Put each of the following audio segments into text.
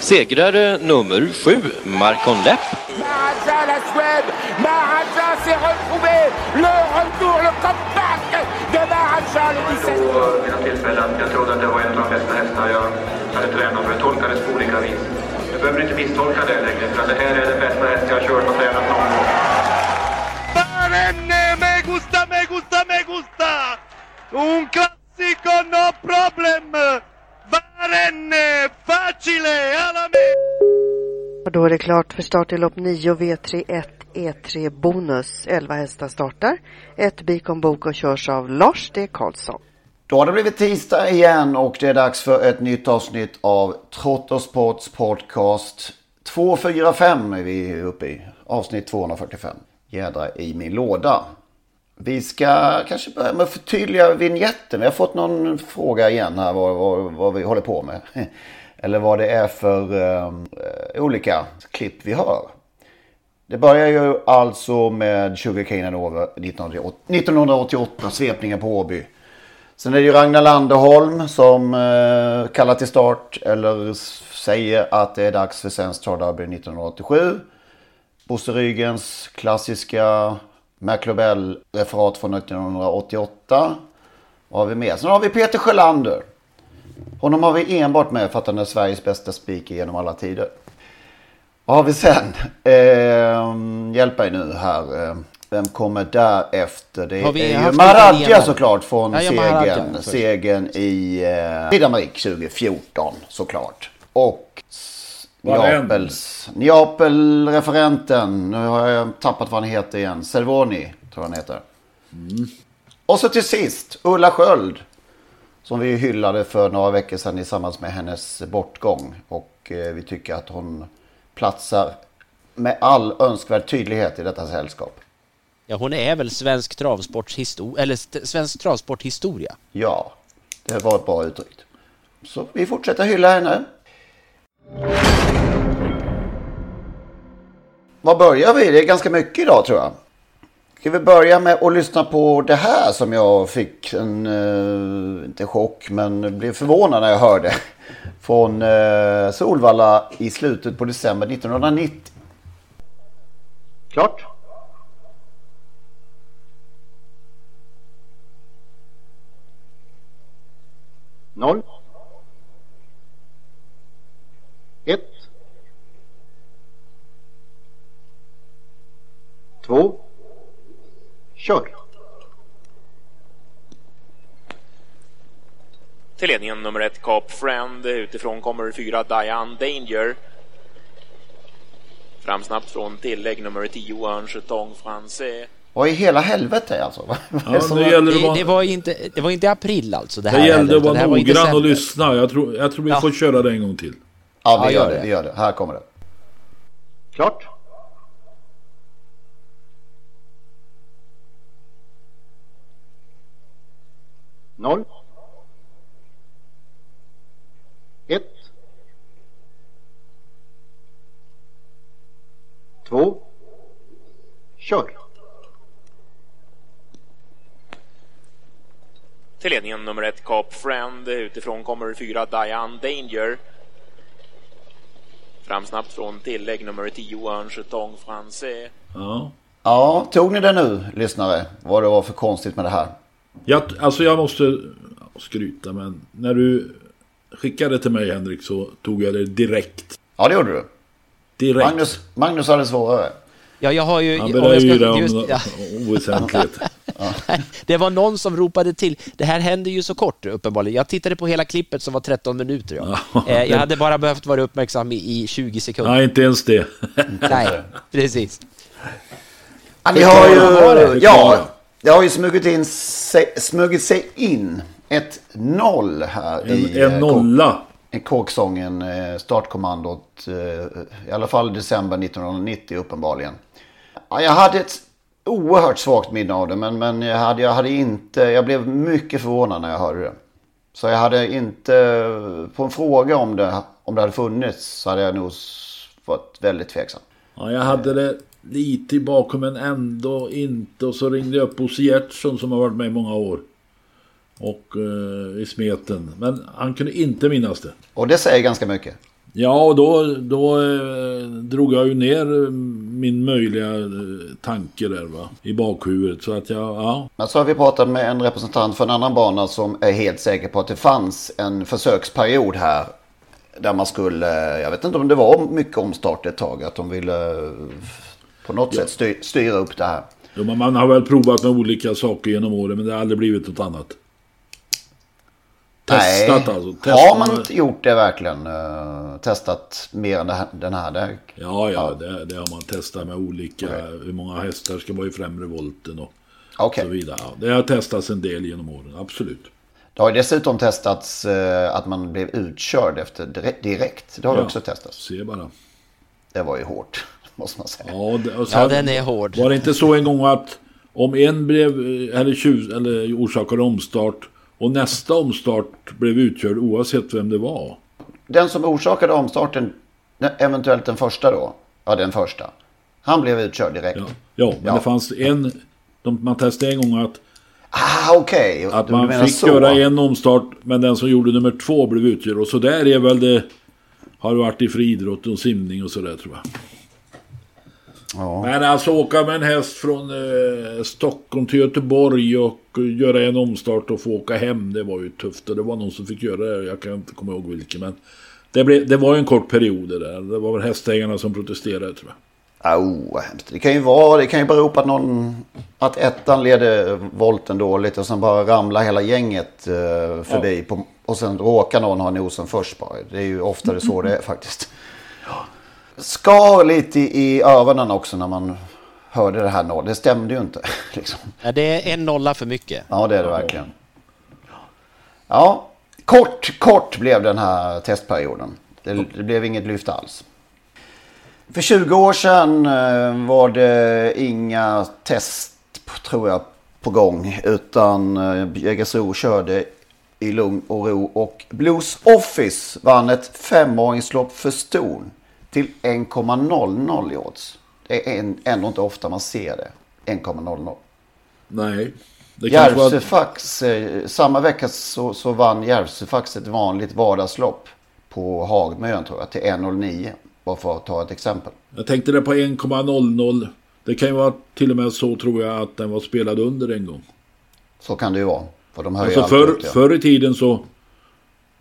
Segrare nummer sju, Marcon Lepp. Maharaja, la Suède, Maharaja s'est retrouvé, le retour, le comeback de Maharaja le 17. Vid några tillfällen. Jag trodde att det var en av de bästa hästar jag hade tränat för. Tolkades på olika vis. Du behöver inte misstolka det längre, för det här är den bästa häst jag har kört och tränat någon gång. Barenne, me gusta, me gusta, me gusta! Un classico, no problem! Barenne, facile, alla! Och då är det klart för start i lopp 9 V31 E3 Bonus. 11 hästar startar. Ett Bikon Bok och körs av Lars D. Karlsson. Då har det blivit tisdag igen och det är dags för ett nytt avsnitt av Trottosports podcast. 245 är vi uppe i. Avsnitt 245. Jädra i min låda. Vi ska kanske börja med att förtydliga vignetten. Vi har fått någon fråga igen här vad, vad, vad vi håller på med. Eller vad det är för eh, olika klipp vi hör. Det börjar ju alltså med Sugarcane Hanover 1988, 1988, svepningen på Åby. Sen är det ju Ragnar Landerholm som eh, kallar till start eller säger att det är dags för Svenskt Travderby 1987. Bosse Rygens klassiska McLobell-referat från 1988. Vad har vi mer? Sen har vi Peter Sjölander. Honom har vi enbart med för att han är Sveriges bästa speaker genom alla tider. Vad har vi sen? Eh, hjälp mig nu här. Eh, vem kommer därefter? Det Har vi är ju Maradja såklart från Ja, segern, segern i eh, Prix 2014 såklart. Och Neapels, Neapel-referenten. Nu har jag tappat vad han heter igen. Servoni tror jag han heter. Och så till sist Ulla Sköld. Som vi hyllade för några veckor sedan i samband med hennes bortgång. Och eh, vi tycker att hon platsar med all önskvärd tydlighet i detta sällskap. Ja, hon är väl svensk travsports historia, eller svensk travsport historia. Ja, det var ett bra uttryck. Så vi fortsätter hylla henne. Var börjar vi? Det är ganska mycket idag tror jag. Ska vi börja med att lyssna på det här som jag fick en, eh, inte chock, men blev förvånad när jag hörde. Från eh, Solvalla i slutet på december 1990. Klart? Noll. Ett. Två. Kör. Till ledningen nummer ett Cap Friend. Utifrån kommer fyra Diane Danger. Fram snabbt från tillägg nummer 10 Un Jetong Francais. Vad i hela helvete alltså? Är det det Det, vara- det, var inte, det var inte april alltså det Det här gällde heller, att det vara var noggrann och lyssna. Jag tror, jag tror vi Ja. får köra det en gång till. Ja, vi Ja, gör gör det. det. Vi gör det. Här kommer det. Klart? Noll. Ett. Två. Kör. Till ledningen nummer ett Cap Friend. Utifrån kommer fyra Diane Danger. Fram snabbt från tillägg nummer 10 Un Jetong Francais. Ja. Ja, tog ni det nu, lyssnare? Vad det var för konstigt med det här? Jag, alltså jag måste skryta men när du skickade till mig Henrik så tog jag det direkt. Ja, det gjorde du. Direkt. Magnus, Magnus hade svårare. Ja, jag har ju... Han beröjer ska- det just- om ja. oväsentligt. Det var någon som ropade till. Det här hände ju så kort uppenbarligen. Jag tittade på hela klippet som var 13 minuter. Ja. Ja, Eh, Jag hade bara behövt vara uppmärksam i, i 20 sekunder. Nej, inte ens det. Nej, precis. Ja, ni har ju... Ja, det har ju smugit, in, sig- smugit sig in ett noll här En- i... en eh, nolla. I kåksången, eh, startkommandot, i alla fall december 1990 uppenbarligen. Ja, jag hade ett oerhört svagt minne av det, men, men jag, hade, jag hade inte... Jag blev mycket förvånad när jag hörde det. Så jag hade inte... På en fråga om det, om det hade funnits så hade jag nog varit väldigt tveksam. Ja, jag hade det lite i bakom men ändå inte. Och så ringde jag upp Bosse Gertsson som har varit med i många år. Och eh, i smeten. Men han kunde inte minnas det. Och det säger ganska mycket. Ja, och då, då eh, drog jag ju ner eh, min möjliga eh, tanke där va. I bakhuvudet. Så att jag, ja. Men så har vi pratat med en representant för en annan bana som är helt säker på att det fanns en försöksperiod här. Där man skulle, jag vet inte om det var mycket omstart ett tag. Att de ville eh, på något sätt styr, styra upp det här. Men man har väl provat med olika saker genom åren. Men det har aldrig blivit något annat. Testat Nej. alltså. Har man inte gjort det verkligen? eh, testat mer än här, den här? Där? Ja, ja, det, det har man testat med olika, hur många hästar ska vara i främre volten och Okej. så vidare. Ja, det har testats en del genom åren, absolut. Det har dessutom testats eh, att man blev utkörd efter direkt. Det har Ja. också testats. Se bara. Det var ju hårt, måste man säga. Ja, det, och Ja, den är hård. Var det inte så en gång att om en blev, eh, eller, tjus, eller orsakade omstart och nästa omstart blev utkörd oavsett vem det var? Den som orsakade omstarten, eventuellt den första då, ja den första. Han blev utkörd direkt. Ja, ja men det fanns en, de, man testade en gång att, Ah, okej. att Du man fick så. göra en omstart men den som gjorde nummer två blev utkörd. Och så där är väl det, har det varit i friidrott och simning och sådär tror jag. Ja. Men alltså åka med en häst från eh, Stockholm till Göteborg och göra en omstart och få åka hem. Det var ju tufft och det var någon som fick göra det. Jag kan inte komma ihåg vilken. Men det, blev, det var ju en kort period det där. Det var väl hästägarna som protesterade tror jag. Au, vad hemskt. Det kan ju vara, det kan ju bero på att någon, att ettan leder volten dåligt och sen bara ramlar hela gänget eh, förbi. På, och sen råkar någon ha nosen först bara. Det är ju oftare så det är faktiskt. Skar lite i, öronen också när man hörde det här noll. Det stämde ju inte. Liksom. Ja, det är en nolla för mycket. Ja, det är det verkligen. Ja, kort, kort blev den här testperioden. Det, det blev inget lyft alls. För 20 år sedan eh, var det inga test, tror jag, på gång. Utan eh, Jägersro körde i lugn och ro. Och Blues Office vann ett femåringslopp för ston till 1,00 i odds. Det är en, ändå inte ofta man ser det. 1,00. Nej. Järvsöfax, eh, samma vecka så, så vann Järvsöfax ett vanligt vardagslopp på Hagmön tror jag till 1,09. Bara för att ta ett exempel. Jag tänkte det på 1,00. Det kan ju vara till och med så tror jag att den var spelad under en gång. Så kan det ju vara. För de Alltså förr, ut, ja. förr i tiden så...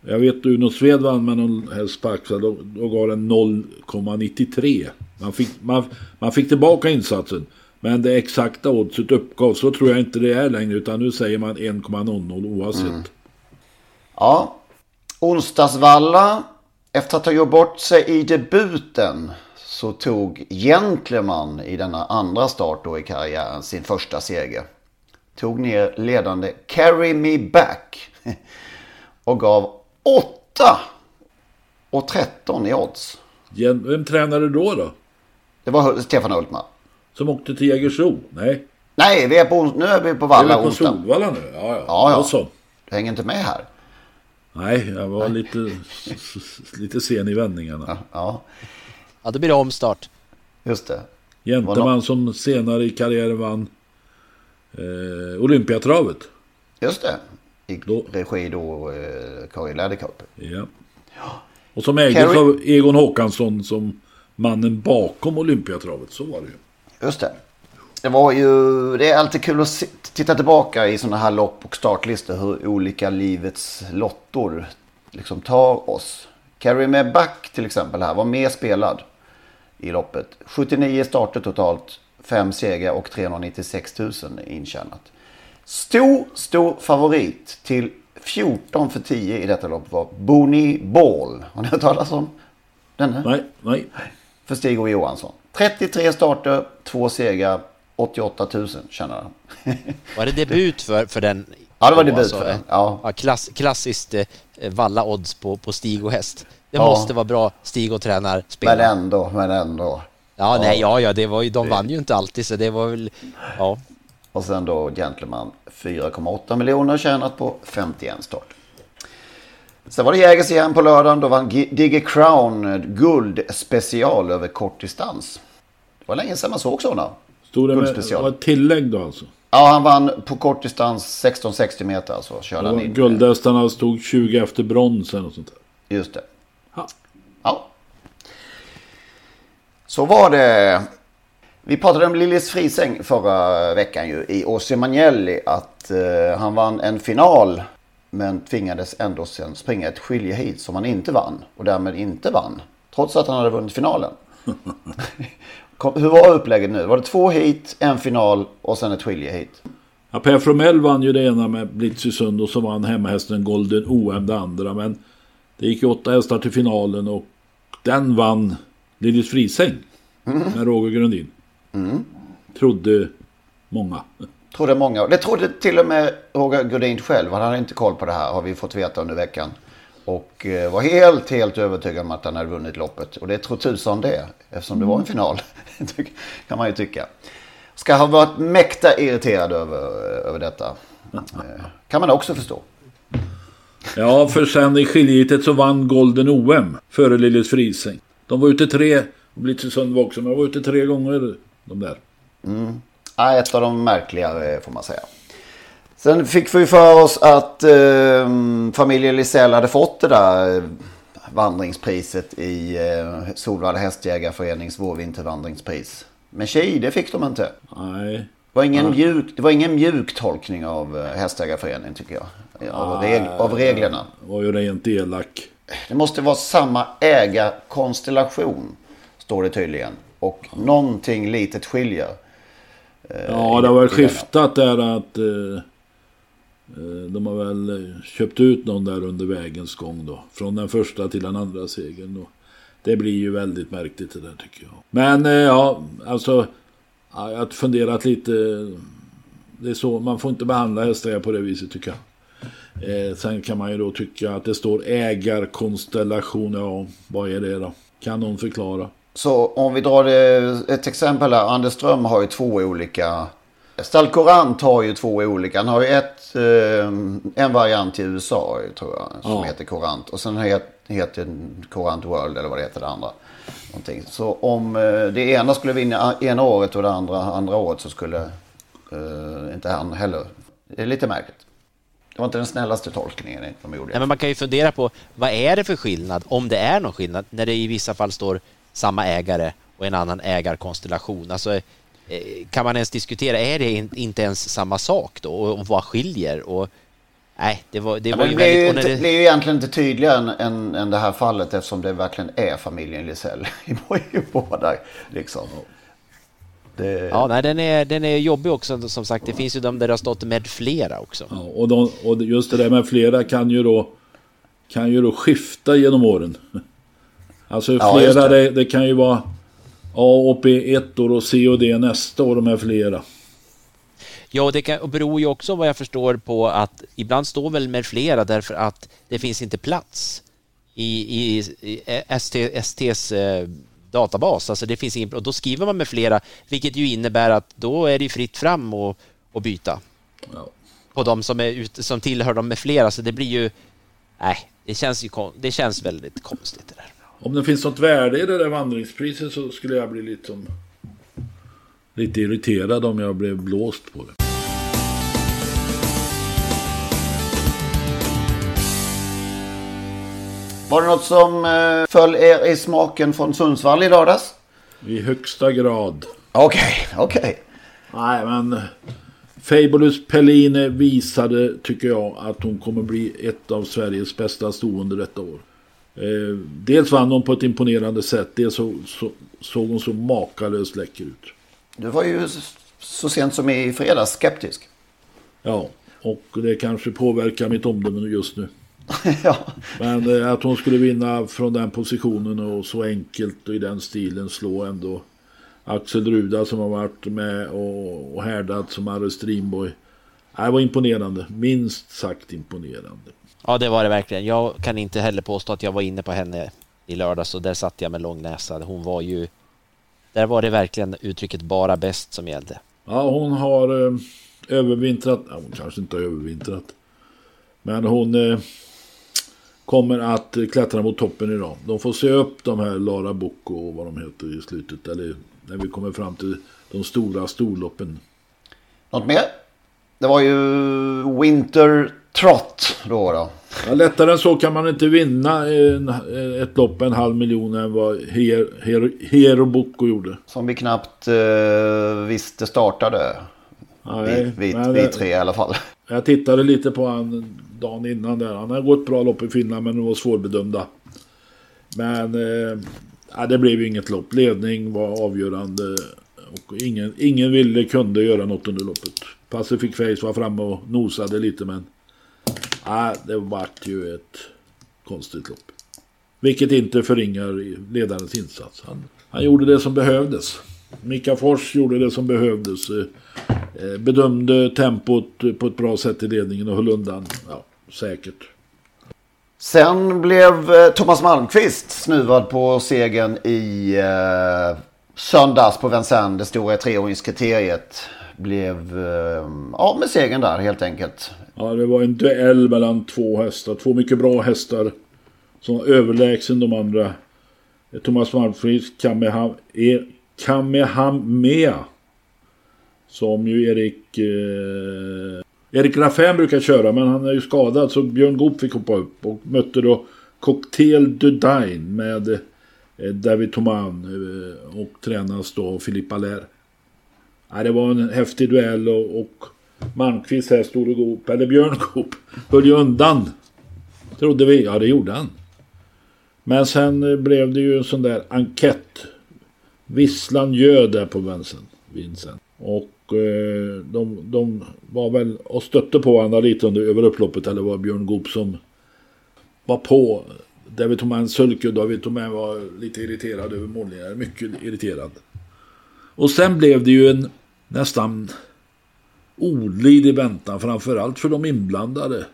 Jag vet Uno Sved vann med någon häst på Axel. Då, då gav den 0,93. Man fick, man, man fick tillbaka insatsen. Men det exakta oddset uppgavs. Så tror jag inte det är längre. Utan nu säger man 1,00 oavsett. Mm. Ja. Onsdagsvalla. Efter att ha gjort bort sig i debuten så tog Gentleman i denna andra start då i karriären sin första seger. Tog ner ledande Carry Me Back och gav 8 och 13 i odds. Gen- Vem tränade då då? Det var Stefan Hultman. Som åkte till Jägersro? Nej. Nej, vi är på, nu är vi på Det är Valla väl på onsdag. Solvalla nu? Ja, ja. Ja, ja. Du hänger inte med här. Nej, jag var lite, lite sen i vändningarna. Ja, Ja, då blir det omstart. just det. Gentleman som senare i karriären vann eh, Olympiatravet. Just det. I regi då eh, Kari Läderkorp. Ja. Och som ägdes Carrie- av Egon Håkansson som mannen bakom Olympiatravet. Så var det ju. Just det. Det var ju, det är alltid kul att titta tillbaka i sådana här lopp och startlistor hur olika livets lottor liksom tar oss. Carry Me Back till exempel här var mer spelad. i loppet. 79 starter totalt, 5 segrar och 396 000 intjänat. Stor, stor favorit till 14 för 10 i detta lopp var Boni Ball. Har ni hört talas om denne? Nej, nej. För Stig och Johansson. 33 starter, 2 segrar, 88 000 tjänar han. Var det debut för, för den? Ja, det var debut för den. Ja. ja klass, klassiskt eh, valla odds på, på stig och häst. Det Ja. måste vara bra stig och tränar spelare. Men ändå, men ändå. Ja, nej, ja, ja, det var ju, de vann ju inte alltid så det var väl, ja. Och sen då Gentleman 4,8 miljoner tjänat på 51 start. Sen var det Jägers igen på lördagen. Då vann Digger Crown guld special över kortdistans. Det var länge sedan man såg sådana. Stod det med, var ett tillägg då alltså? Ja, han vann på kortdistans 1660 meter alltså. Körde han in. Guldhästarna stod 20 efter bronsen och sånt där. Just det. Ja. Ja. Så var det. Vi pratade om Lillis Frisäng förra veckan ju i Åse att eh, han vann en final men tvingades ändå sen springa ett skiljeheat som han inte vann och därmed inte vann. Trots att han hade vunnit finalen. Hur var upplägget nu? Var det två heat, en final och sen ett skiljeheat? Ja, Per Fromell vann ju det ena med Blitzysund och så vann hemmahästen Golden OM det andra. Men det gick ju åtta hästar till finalen och den vann Lillis Frisäng med Roger Grundin. Trodde många. Trodde många. Det trodde till och med Roger Godin själv. Han hade inte koll på det här har vi fått veta under veckan. Och eh, var helt, helt övertygad om att han hade vunnit loppet. Och det tror tusan det. Eftersom det var en final. kan man ju tycka. Ska ha varit mäkta irriterad över, över detta. Eh, Kan man också förstå. Ja, för sen i skiljeheatet så vann Golden OM före Lillis Frisäng. De var ute tre, och Blitzysund var också, men de var ute tre gånger de där. Mm. Ja, ett av de märkligare får man säga. Sen fick vi för oss att eh, familjen Lisell hade fått det där eh, vandringspriset i eh, Solvalla Hästjägarförenings vårvintervandringspris. Men tjej, det fick de inte. Nej. Det var ingen, Ja. mjuk, det var ingen mjuk tolkning av eh, Hästägarföreningen tycker jag. Av, reg, av reglerna. Var ju rent elak. Det måste vara samma ägarkonstellation. Står det tydligen. Och någonting litet skiljer. eh, Ja, det har väl i denna. skiftat där att eh, eh, de har väl eh, köpt ut någon där under vägens gång då. Från den första till den andra segern då. Det blir ju väldigt märkligt det där tycker jag. Men eh, ja, alltså. ja, Jag har funderat lite. Det är så, man får inte behandla hästar på det viset tycker jag. Eh, sen kan man ju då tycka att det står ägarkonstellation. Ja, vad är det då? Kan någon förklara? Så om vi drar det, ett exempel här. Anders Ström har ju två olika. Stalcorant har ju två olika. Han har ju ett, eh, en variant i USA tror jag. Som Ja. heter Corant. Och sen het, heter den Corant World eller vad det heter det andra. Någonting. Så om eh, det ena skulle vinna ena året och det andra andra året så skulle eh, inte han heller. Det är lite märkligt. Det var inte den snällaste tolkningen de gjorde. Nej, men man kan ju fundera på vad är det för skillnad, om det är någon skillnad, när det i vissa fall står samma ägare och en annan ägarkonstellation. Alltså, eh, kan man ens diskutera, är det in- inte ens samma sak då? Och, vad skiljer? Och, nej, det var, det Ja, var ju det, blir ju väldigt... inte, när det blir ju egentligen inte tydligare än, än, än det här fallet eftersom det verkligen är familjen Lisell i i båda. Liksom. Det, Ja, nej, den är, den är jobbig också som sagt. Det finns ju de där det har stått med flera också. Ja, och, de, och just det där med flera kan ju då kan ju då skifta genom åren. Alltså Ja, flera, det. det. Det, kan ju vara A och B ett år och C och D nästa år, de här flera. Ja, och det kan, och beror ju också vad jag förstår på att ibland står väl med flera därför att det finns inte plats i, i, i ST, STs eh, databas. Alltså det finns ingen, och då skriver man med flera, vilket ju innebär att då är det ju fritt fram och, och byta. På de som, är ute, som tillhör dem med flera, så det blir ju... Nej, det känns ju det känns väldigt konstigt det där. Om det finns något värde i det där vandringspriset så skulle jag bli lite, som, lite irriterad om jag blev blåst på det. Var det något som eh, föll er i smaken från Sundsvall i lördags? I högsta grad. Okej, okej. Nej, men Fabulous Pelline visade, tycker jag, att hon kommer bli ett av Sveriges bästa stående detta år. Eh, dels vann hon på ett imponerande sätt. Dels så, så, såg hon så makalöst läcker ut. Du var ju så sent som i fredags skeptisk. Ja, och det kanske påverkar mitt omdöme just nu. ja. Men eh, att hon skulle vinna från den positionen och så enkelt och i den stilen slå ändå Axel Ruda som har varit med och, och härdat som Arre Strindborg. Det var imponerande, minst sagt imponerande. Ja, det var det verkligen. Jag kan inte heller påstå att jag var inne på henne i lördags och där satt jag med lång näsa. Hon var ju... Där var det verkligen uttrycket bara bäst som gällde. Ja, hon har eh, övervintrat. Ja, hon kanske inte har övervintrat. Men hon eh, kommer att klättra mot toppen idag. De får se upp de här Lara Bocco och vad de heter i slutet. Eller när vi kommer fram till de stora storloppen. Något mer? Det var ju Winter Trot då. då. Ja, lättare än så kan man inte vinna en, ett lopp en halv miljon än vad Her, Her, Hero Bocco gjorde. Som vi knappt uh, visste startade. Nej, vi, vi, vi tre i alla fall. Jag tittade lite på han dagen innan där. Han har gått bra lopp i Finland men de var svårbedömda. Men eh, det blev inget lopp. Ledning var avgörande. Och ingen, ingen ville kunde göra något under loppet. Pacific Face var framme och nosade lite men Nej, det vart ju ett konstigt lopp. Vilket inte förringar ledarens insats. Han, han gjorde det som behövdes. Mika Fors gjorde det som behövdes. Eh, eh, bedömde tempot på ett bra sätt i ledningen och höll undan. Ja, säkert. Sen blev eh, Thomas Malmqvist snuvad på segern i eh, söndags på Vincennes, det stora treåringskriteriet. Blev eh, av med segern där helt enkelt. Ja, det var en duell mellan två hästar. Två mycket bra hästar. Som var överlägsen de andra. Thomas Malmqvist, Kamehameha. Som ju Erik... Eh, Erik Raffin brukar köra men han är ju skadad så Björn Goop fick hoppa upp. Och mötte då Cocktail Dudain med eh, David Thoman. Eh, och tränas då av Philippe Allaire. Ja, det var en häftig duell och, och Malmqvists här, Store Goop, eller Björn Goop, höll ju undan. Trodde vi. Ja, det gjorde han. Men sen eh, blev det ju en sån där enkät. Visslan ljöd där på Vincent. Vincent. Och eh, de, de var väl och stötte på varandra lite under över upploppet. Eller var Björn Goop som var på. David Thomas Sulke och David Thomain var lite irriterad över målningen. Mycket irriterad. Och sen blev det ju en nästan olidlig väntan framförallt för de inblandade.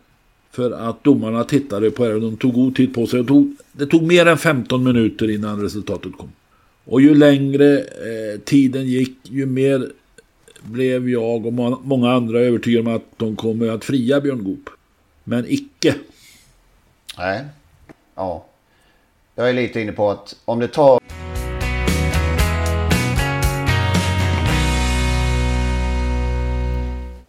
För att domarna tittade på det och de tog god tid på sig. Det tog, det tog mer än 15 minuter innan resultatet kom. Och ju längre eh, tiden gick ju mer blev jag och många andra övertygade om att de kommer att fria Björn Goop. Men icke. Nej. Ja. Jag är lite inne på att om det tar...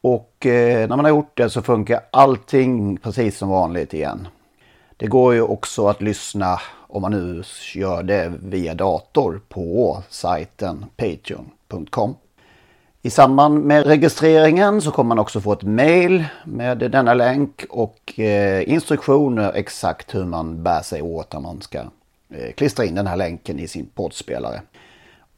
Och eh, när man har gjort det så funkar allting precis som vanligt igen. Det går ju också att lyssna om man nu gör det via dator på sajten patreon.com. I samband med registreringen så kommer man också få ett mail med denna länk och eh, instruktioner exakt hur man bär sig åt när man ska eh, klistra in den här länken i sin poddspelare.